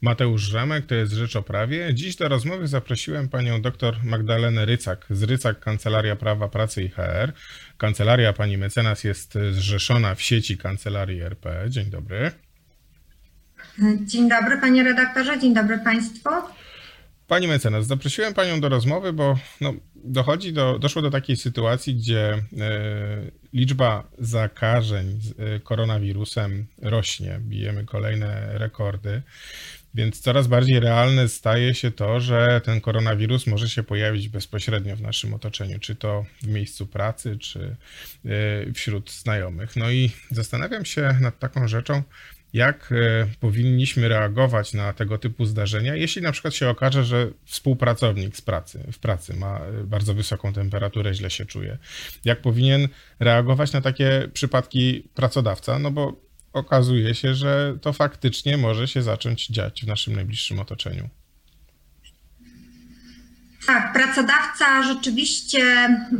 Mateusz Rzemek, to jest Rzecz o Prawie. Dziś do rozmowy zaprosiłem panią dr Magdalenę Rycak z Rycak Kancelaria Prawa Pracy i HR. Kancelaria pani mecenas jest zrzeszona w sieci Kancelarii RP. Dzień dobry. Dzień dobry panie redaktorze, dzień dobry państwu. Pani mecenas, zaprosiłem panią do rozmowy, bo no, dochodzi do, doszło do takiej sytuacji, gdzie e, liczba zakażeń z, e, koronawirusem rośnie, bijemy kolejne rekordy. Więc coraz bardziej realne staje się to, że ten koronawirus może się pojawić bezpośrednio w naszym otoczeniu, czy to w miejscu pracy, czy e, wśród znajomych. No i zastanawiam się nad taką rzeczą, jak e, powinniśmy reagować na tego typu zdarzenia, jeśli na przykład się okaże, że współpracownik z pracy, w pracy ma e, bardzo wysoką temperaturę, źle się czuje. Jak powinien reagować na takie przypadki pracodawca? No bo okazuje się, że to faktycznie może się zacząć dziać w naszym najbliższym otoczeniu. Tak, pracodawca rzeczywiście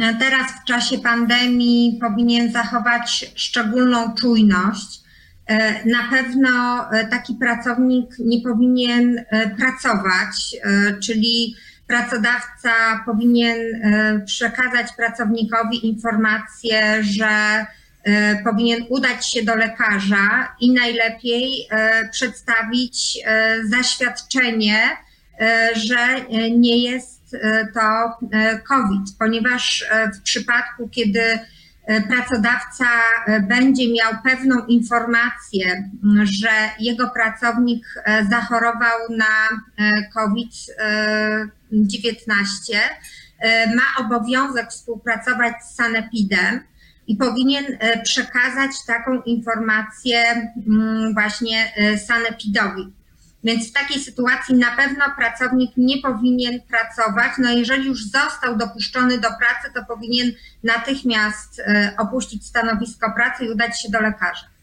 e, teraz w czasie pandemii powinien zachować szczególną czujność E, na pewno e, taki pracownik nie powinien pracować, czyli pracodawca powinien przekazać pracownikowi informację, że powinien udać się do lekarza i najlepiej przedstawić zaświadczenie, że nie jest to COVID, ponieważ w przypadku, kiedy E, pracodawca e, będzie miał pewną informację, że jego pracownik e, zachorował na COVID-19, ma obowiązek współpracować z Sanepidem i powinien przekazać taką informację właśnie Sanepidowi. Więc w takiej sytuacji na pewno pracownik nie powinien pracować. No jeżeli już został dopuszczony do pracy, to powinien natychmiast e, opuścić stanowisko pracy i udać się do lekarza.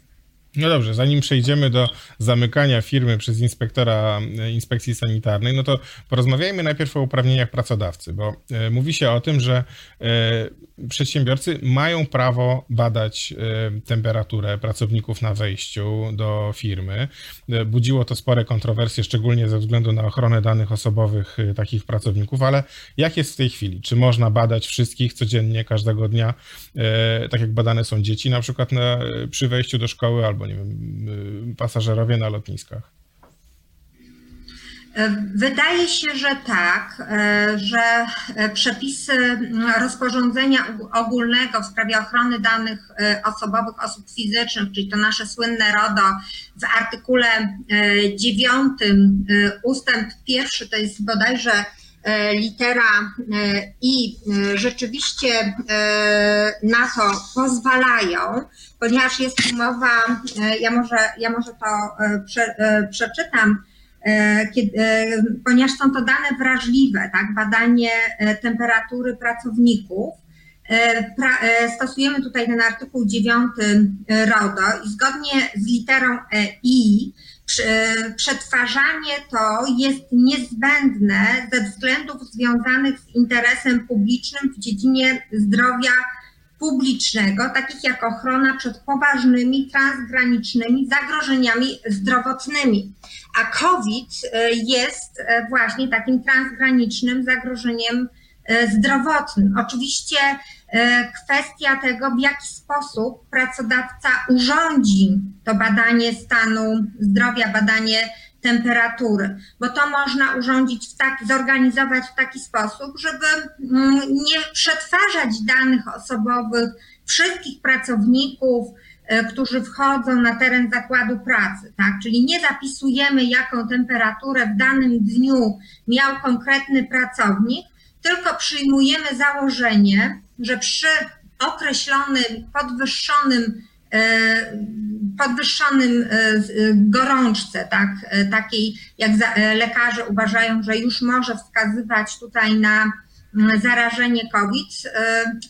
No dobrze, zanim przejdziemy do zamykania firmy przez inspektora e, inspekcji sanitarnej, no to porozmawiajmy najpierw o uprawnieniach pracodawcy, bo e, mówi się o tym, że e, przedsiębiorcy mają prawo badać temperaturę pracowników na wejściu do firmy. Budziło to spore kontrowersje, szczególnie ze względu na ochronę danych osobowych takich pracowników, ale jak jest w tej chwili? Czy można badać wszystkich codziennie, każdego dnia, tak jak badane są dzieci na przykład na, przy wejściu do szkoły albo albo nie wiem, y, pasażerowie na lotniskach? Wydaje się, że tak, e, że e, przepisy rozporządzenia ogólnego w sprawie ochrony danych e, osobowych osób fizycznych, czyli to nasze słynne RODO, w artykule 9 ustęp pierwszy to jest bodajże litera i rzeczywiście na to pozwalają ponieważ jest umowa, e, ja może, ja może to e, prze, e, przeczytam, kiedy, ponieważ są to dane wrażliwe, tak, badanie temperatury pracowników. Pra, stosujemy tutaj ten artykuł 9 RODO i zgodnie z literą EI przetwarzanie to jest niezbędne ze względów związanych z interesem publicznym w dziedzinie zdrowia publicznego, takich jak ochrona przed poważnymi transgranicznymi zagrożeniami zdrowotnymi. A COVID e, jest e, właśnie takim transgranicznym zagrożeniem e, zdrowotnym. Oczywiście kwestia tego, w jaki sposób pracodawca urządzi to badanie stanu zdrowia, badanie temperatury, bo to można urządzić w taki, zorganizować w taki sposób, żeby mm, nie przetwarzać danych osobowych wszystkich pracowników, e, którzy wchodzą na teren zakładu pracy, tak? Czyli nie zapisujemy, jaką temperaturę w danym dniu miał konkretny pracownik, tylko przyjmujemy założenie, że przy określonym, podwyższonym E, podwyższonym e, e, gorączce, tak, takiej jak lekarze uważają, że już może wskazywać tutaj na mm, zarażenie COVID,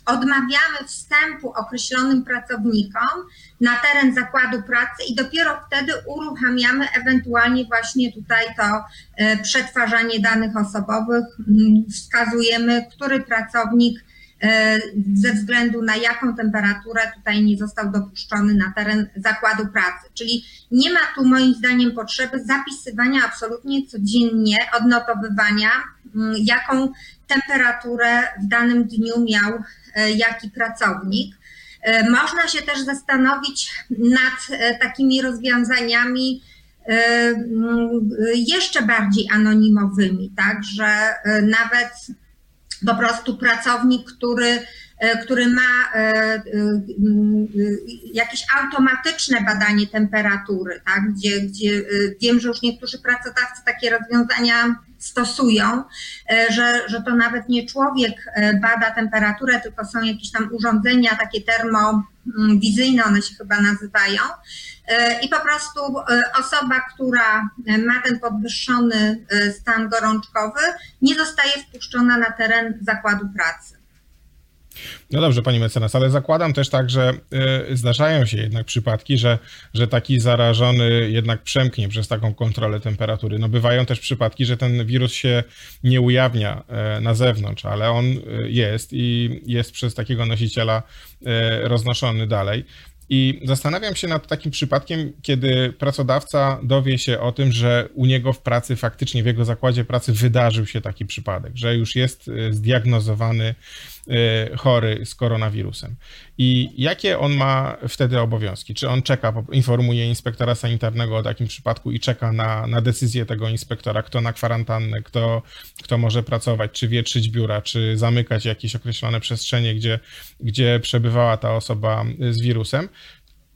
odmawiamy wstępu określonym pracownikom na teren zakładu pracy i dopiero wtedy uruchamiamy ewentualnie właśnie tutaj to przetwarzanie danych osobowych. Mm, wskazujemy, który pracownik ze względu na jaką temperaturę tutaj nie został dopuszczony na teren zakładu pracy. Czyli nie ma tu moim zdaniem potrzeby zapisywania absolutnie codziennie, odnotowywania, mm, jaką temperaturę w danym dniu miał jaki pracownik. Można się też zastanowić nad takimi rozwiązaniami, jeszcze bardziej anonimowymi, tak, że nawet po prostu pracownik, który, e, który ma e, e, jakieś automatyczne badanie temperatury, tak? gdzie, gdzie wiem, że już niektórzy pracodawcy takie rozwiązania stosują, że, że to nawet nie człowiek bada temperaturę, tylko są jakieś tam urządzenia takie termowizyjne, one się chyba nazywają, i po prostu e, osoba, która e, ma ten podwyższony e, stan gorączkowy, nie zostaje wpuszczona na teren zakładu pracy. No dobrze, pani mecenas, ale zakładam też tak, że zdarzają się jednak przypadki, że, że taki zarażony jednak przemknie przez taką kontrolę temperatury. No bywają też przypadki, że ten wirus się nie ujawnia na zewnątrz, ale on jest i jest przez takiego nosiciela roznoszony dalej. I zastanawiam się nad takim przypadkiem, kiedy pracodawca dowie się o tym, że u niego w pracy, faktycznie w jego zakładzie pracy wydarzył się taki przypadek, że już jest zdiagnozowany chory z koronawirusem. I jakie on ma wtedy obowiązki? Czy on czeka, informuje inspektora sanitarnego o takim przypadku i czeka na, na decyzję tego inspektora, kto na kwarantannę, kto, kto może pracować, czy wietrzyć biura, czy zamykać jakieś określone przestrzenie, gdzie, gdzie przebywała ta osoba z wirusem?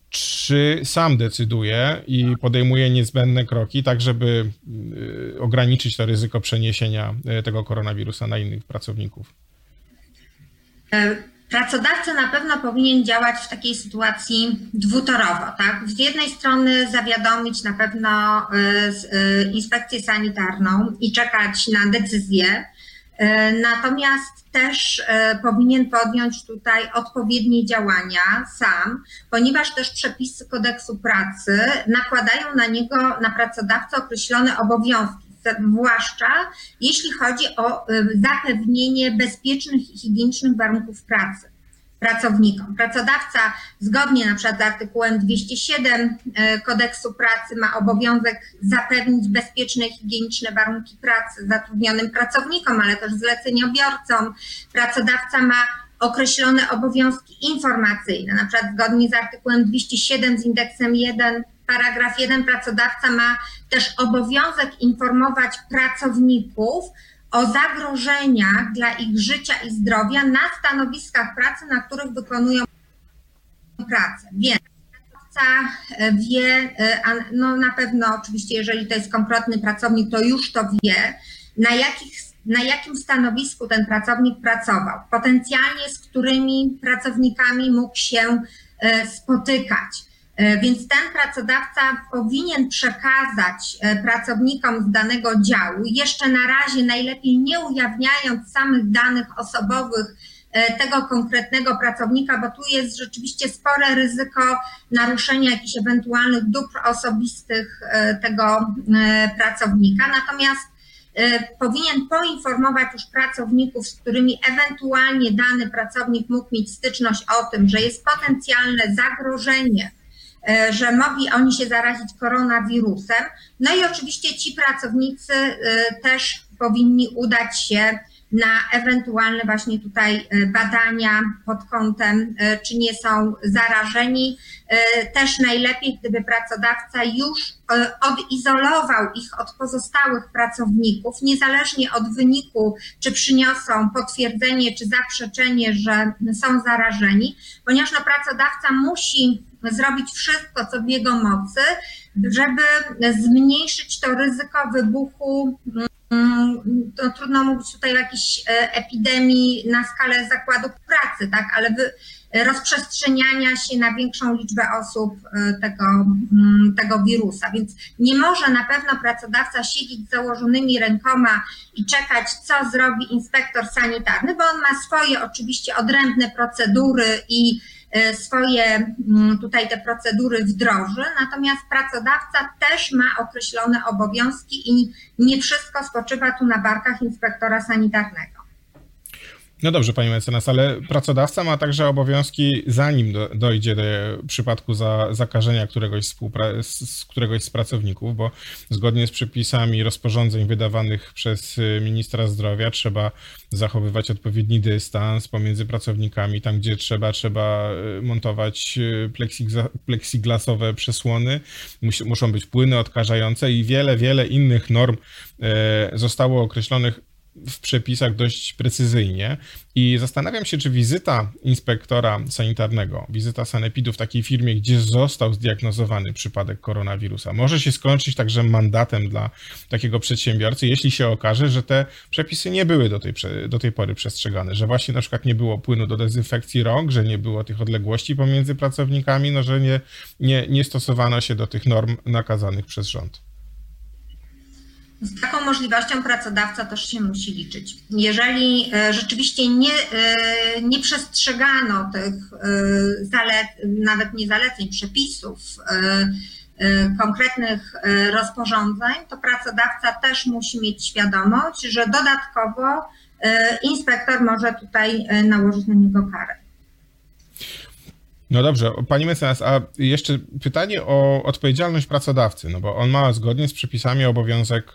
czy sam decyduje i podejmuje niezbędne kroki, tak żeby y, ograniczyć to ryzyko przeniesienia y, tego koronawirusa na innych pracowników? E, pracodawca na pewno powinien działać w takiej sytuacji dwutorowo. Tak? Z jednej strony zawiadomić na pewno y, inspekcję sanitarną i czekać na decyzję, E, natomiast też e, powinien podjąć tutaj odpowiednie działania sam, ponieważ też przepisy kodeksu pracy nakładają na niego, na pracodawcę określone obowiązki, zwłaszcza jeśli chodzi o zapewnienie bezpiecznych i higienicznych warunków pracy pracownikom. Pracodawca zgodnie na przykład z artykułem 207 e, kodeksu pracy ma obowiązek zapewnić bezpieczne i higieniczne warunki pracy zatrudnionym pracownikom, ale też zleceniobiorcom. Pracodawca ma określone obowiązki informacyjne, na przykład zgodnie z artykułem 207 z indeksem 1 paragraf 1 pracodawca ma też obowiązek informować pracowników o zagrożeniach dla ich życia i zdrowia na stanowiskach pracy, na których wykonują pracę. Więc pracodawca e, wie, e, no na pewno oczywiście, jeżeli to jest konkretny pracownik, to już to wie, na, jakich, na jakim stanowisku ten pracownik pracował, potencjalnie z którymi pracownikami mógł się e, spotykać więc ten pracodawca powinien przekazać e, pracownikom z danego działu, jeszcze na razie najlepiej nie ujawniając samych danych osobowych e, tego konkretnego pracownika, bo tu jest rzeczywiście spore ryzyko naruszenia jakichś ewentualnych dóbr osobistych tego pracownika. Natomiast powinien poinformować już pracowników, z którymi ewentualnie dany pracownik mógł mieć styczność o tym, że jest potencjalne zagrożenie E, że mogli oni się zarazić koronawirusem. No i oczywiście ci pracownicy e, też powinni udać się na ewentualne właśnie tutaj e, badania pod kątem, czy nie są zarażeni. Też najlepiej, gdyby pracodawca już odizolował ich od pozostałych pracowników, niezależnie od wyniku, czy przyniosą potwierdzenie, czy zaprzeczenie, że są zarażeni, ponieważ no, pracodawca musi zrobić wszystko, co w jego mocy, żeby zmniejszyć to ryzyko wybuchu. Mm, trudno mówić tutaj o jakiejś e, epidemii na skalę zakładów pracy, tak, ale wy, rozprzestrzeniania się na większą liczbę osób e, tego, tego wirusa. Więc nie może na pewno pracodawca siedzieć z założonymi rękoma i czekać, co zrobi inspektor sanitarny, bo on ma swoje oczywiście odrębne procedury i E, swoje tutaj te procedury wdroży, natomiast pracodawca też ma określone obowiązki i nie wszystko spoczywa tu na barkach inspektora sanitarnego. No dobrze, pani mecenas, ale pracodawca ma także obowiązki, zanim do, dojdzie do przypadku za, zakażenia któregoś, współpra- z któregoś z pracowników, bo zgodnie z przepisami rozporządzeń wydawanych przez y, ministra zdrowia trzeba zachowywać odpowiedni dystans pomiędzy pracownikami. Tam, gdzie trzeba, trzeba y, montować y, plexiglasowe przesłony, muszą być płyny odkażające i wiele, wiele innych norm zostało określonych w przepisach dość precyzyjnie i zastanawiam się, czy wizyta inspektora sanitarnego, wizyta sanepidu w takiej firmie, gdzie został zdiagnozowany przypadek koronawirusa, może się skończyć także mandatem dla takiego przedsiębiorcy, jeśli się okaże, że te przepisy nie były do tej, do tej pory przestrzegane, że właśnie na przykład nie było płynu do dezynfekcji rąk, że nie było tych odległości pomiędzy pracownikami, no że nie, nie, nie stosowano się do tych norm nakazanych przez rząd. Z taką możliwością pracodawca też się musi liczyć. Jeżeli e, rzeczywiście nie, e, nie przestrzegano tych e, zalet, nawet nie zaleceń, przepisów, konkretnych rozporządzeń, to pracodawca też musi mieć świadomość, że dodatkowo inspektor może tutaj nałożyć na niego karę. No dobrze, pani mecenas, a jeszcze pytanie o odpowiedzialność pracodawcy, no bo on ma zgodnie z przepisami obowiązek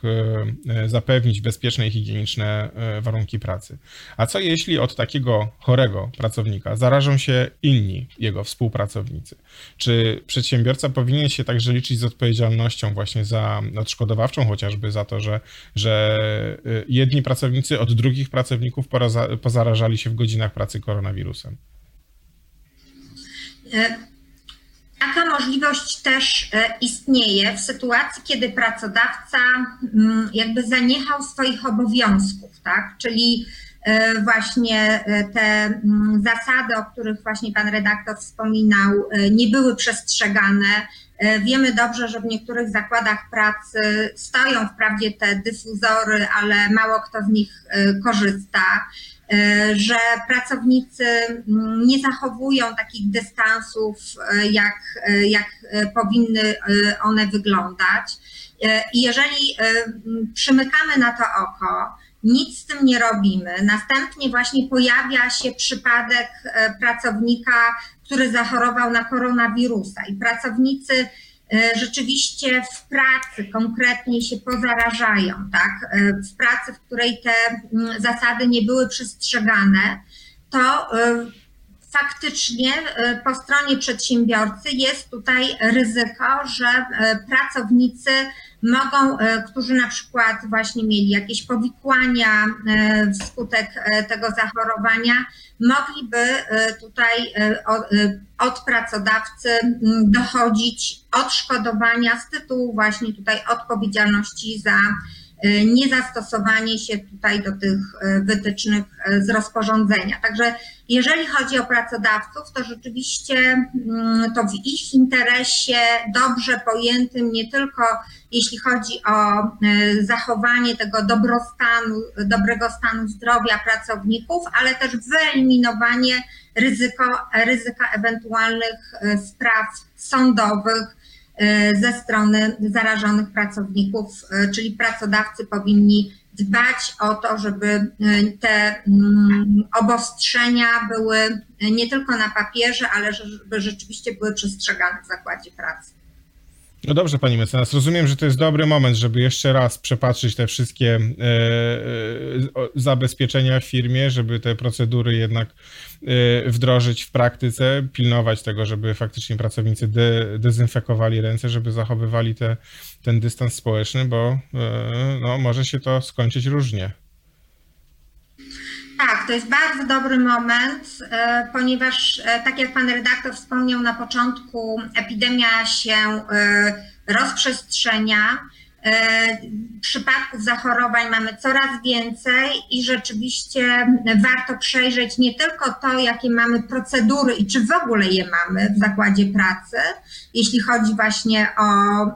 e, e, zapewnić bezpieczne i higieniczne e, warunki pracy. A co jeśli od takiego chorego pracownika zarażą się inni jego współpracownicy? Czy przedsiębiorca powinien się także liczyć z odpowiedzialnością właśnie za odszkodowawczą, chociażby za to, że, że jedni pracownicy od drugich pracowników pozarażali się w godzinach pracy koronawirusem? E, taka możliwość też e, istnieje w sytuacji, kiedy pracodawca mm, jakby zaniechał swoich obowiązków, tak? Czyli e, właśnie te mm, zasady, o których właśnie pan redaktor wspominał, nie były przestrzegane. Wiemy dobrze, że w niektórych zakładach pracy stoją wprawdzie te dyfuzory, ale mało kto z nich korzysta. E, że pracownicy mm, nie zachowują takich dystansów, e, jak, e, jak powinny one wyglądać. I jeżeli przymykamy na to oko, nic z tym nie robimy, następnie właśnie pojawia się przypadek pracownika, który zachorował na koronawirusa i pracownicy rzeczywiście w pracy konkretnie się pozarażają, tak? E, w pracy, w której te mm, zasady nie były przestrzegane, to e, faktycznie po stronie przedsiębiorcy jest tutaj ryzyko, że pracownicy mogą, którzy na przykład właśnie mieli jakieś powikłania wskutek tego zachorowania, mogliby tutaj od pracodawcy dochodzić odszkodowania z tytułu właśnie tutaj odpowiedzialności za e, niezastosowanie się tutaj do tych e, wytycznych e, z rozporządzenia. Także jeżeli chodzi o pracodawców, to rzeczywiście mm, to w ich interesie dobrze pojętym, nie tylko jeśli chodzi o zachowanie tego dobrostanu, dobrego stanu zdrowia pracowników, ale też wyeliminowanie ryzyko, ryzyka ewentualnych spraw sądowych E, ze strony zarażonych pracowników, e, czyli pracodawcy powinni dbać o to, żeby e, te mm, obostrzenia były nie tylko na papierze, ale żeby rzeczywiście były przestrzegane w zakładzie pracy. No dobrze, pani mecenas, rozumiem, że to jest dobry moment, żeby jeszcze raz przepatrzyć te wszystkie e, e, zabezpieczenia w firmie, żeby te procedury jednak e, wdrożyć w praktyce, pilnować tego, żeby faktycznie pracownicy de, dezynfekowali ręce, żeby zachowywali te, ten dystans społeczny, bo no, może się to skończyć różnie. Tak, to jest bardzo dobry moment, e, ponieważ tak jak pan redaktor wspomniał na początku, epidemia się rozprzestrzenia. Przypadków zachorowań mamy coraz więcej i rzeczywiście warto przejrzeć nie tylko to, jakie mamy procedury i czy w ogóle je mamy w zakładzie pracy, jeśli chodzi właśnie o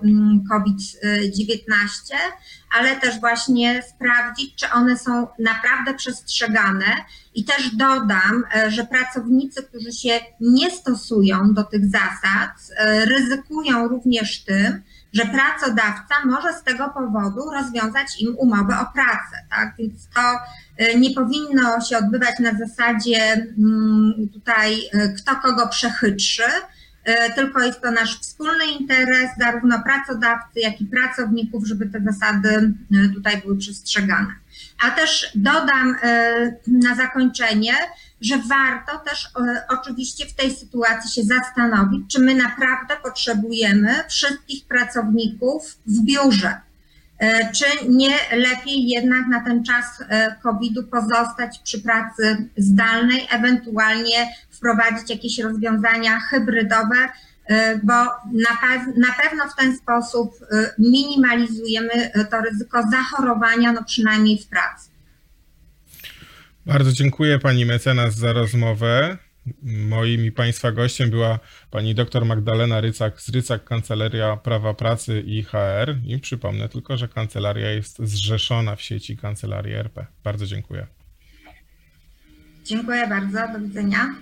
mm, COVID-19, ale też właśnie sprawdzić, czy one są naprawdę przestrzegane. I też dodam, e, że pracownicy, którzy się nie stosują do tych zasad, e, ryzykują również tym, że pracodawca może z tego powodu rozwiązać im umowę o pracę. Tak? Więc to y, nie powinno się odbywać na zasadzie mm, tutaj y, kto kogo przechytrzy, y, tylko jest to nasz wspólny interes zarówno pracodawcy, jak i pracowników, żeby te zasady tutaj były przestrzegane. A też dodam na zakończenie, że warto też oczywiście w tej sytuacji się zastanowić, czy my naprawdę potrzebujemy wszystkich pracowników w biurze. E, czy nie lepiej jednak na ten czas e, COVID-u pozostać przy pracy zdalnej, ewentualnie wprowadzić jakieś rozwiązania hybrydowe, e, bo na, na pewno w ten sposób minimalizujemy to ryzyko zachorowania, no przynajmniej w pracy. Bardzo dziękuję pani mecenas za rozmowę. Moim i państwa gościem była pani dr Magdalena Rycak z Rycak Kancelaria Prawa Pracy i HR. I przypomnę tylko, że kancelaria jest zrzeszona w sieci Kancelarii RP. Bardzo dziękuję. Dziękuję bardzo. Do widzenia.